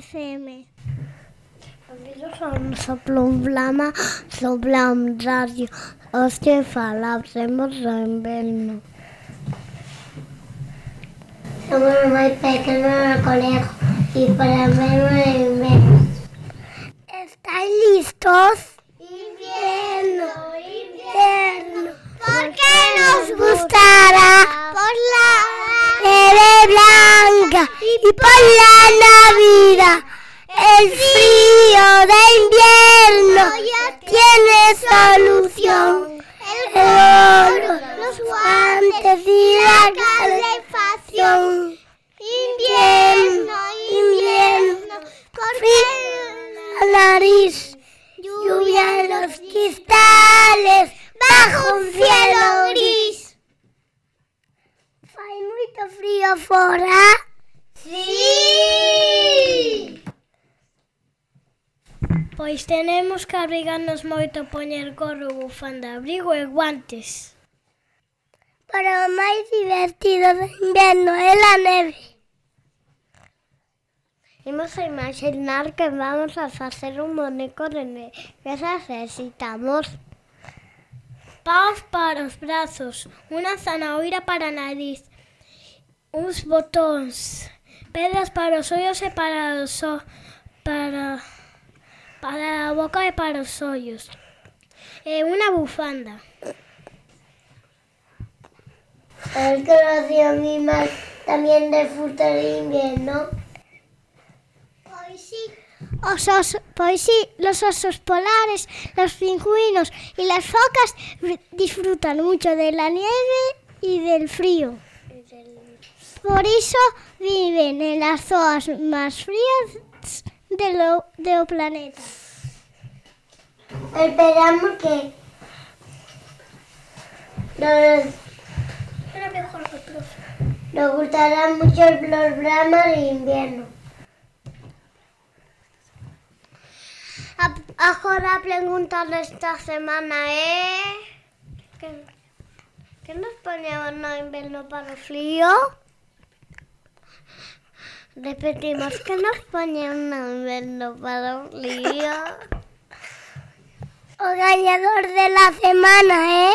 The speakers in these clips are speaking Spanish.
FM. Amigos, son Soplomblama, Soplam Radio. Os que falamos do inverno. Somos moi pequenos no colegio e para ver o inverno. ¿Estáis listos? Invierno, invierno. ¿Por qué nos gustará? Por la nieve blanca y por la Navidad. El frío de invierno tiene solución. El oro, los guantes y la calefacción. Invierno, invierno, fin la nariz. Lluvia en los cristales, bajo un cielo gris. ¿Fai moito frío fora? Sí! Pois tenemos que abrigarnos moito poñer gorro, bufanda, abrigo e guantes. Para o máis divertido do inverno é a neve. Imos a imaginar que vamos a facer un moneco de neve que necesitamos paus para os brazos, unha zanahoira para a nariz, uns botóns, pedras para os ollos e para os o, para para a boca e para os ollos. E unha bufanda. El que lo hacía mi también de fruta de invierno. Pois sí. Os osos, pois sí, los osos polares, los pingüinos y las focas disfrutan mucho de la nieve y del frío. Por eso viven en las zonas más frías de lo, do planeta. Esperamos que nos, nos gustarán mucho los programas de invierno. A, agora a pregunta desta semana é que, que nos poñemos no inverno para o frío? Repetimos que nos poñemos no inverno para o frío. O gañador de la semana é...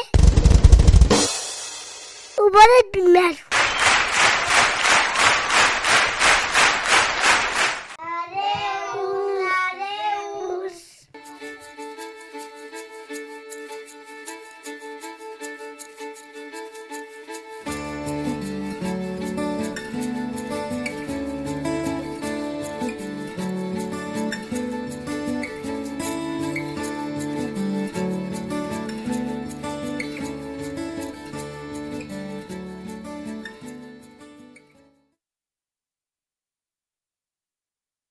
Hubo de primero.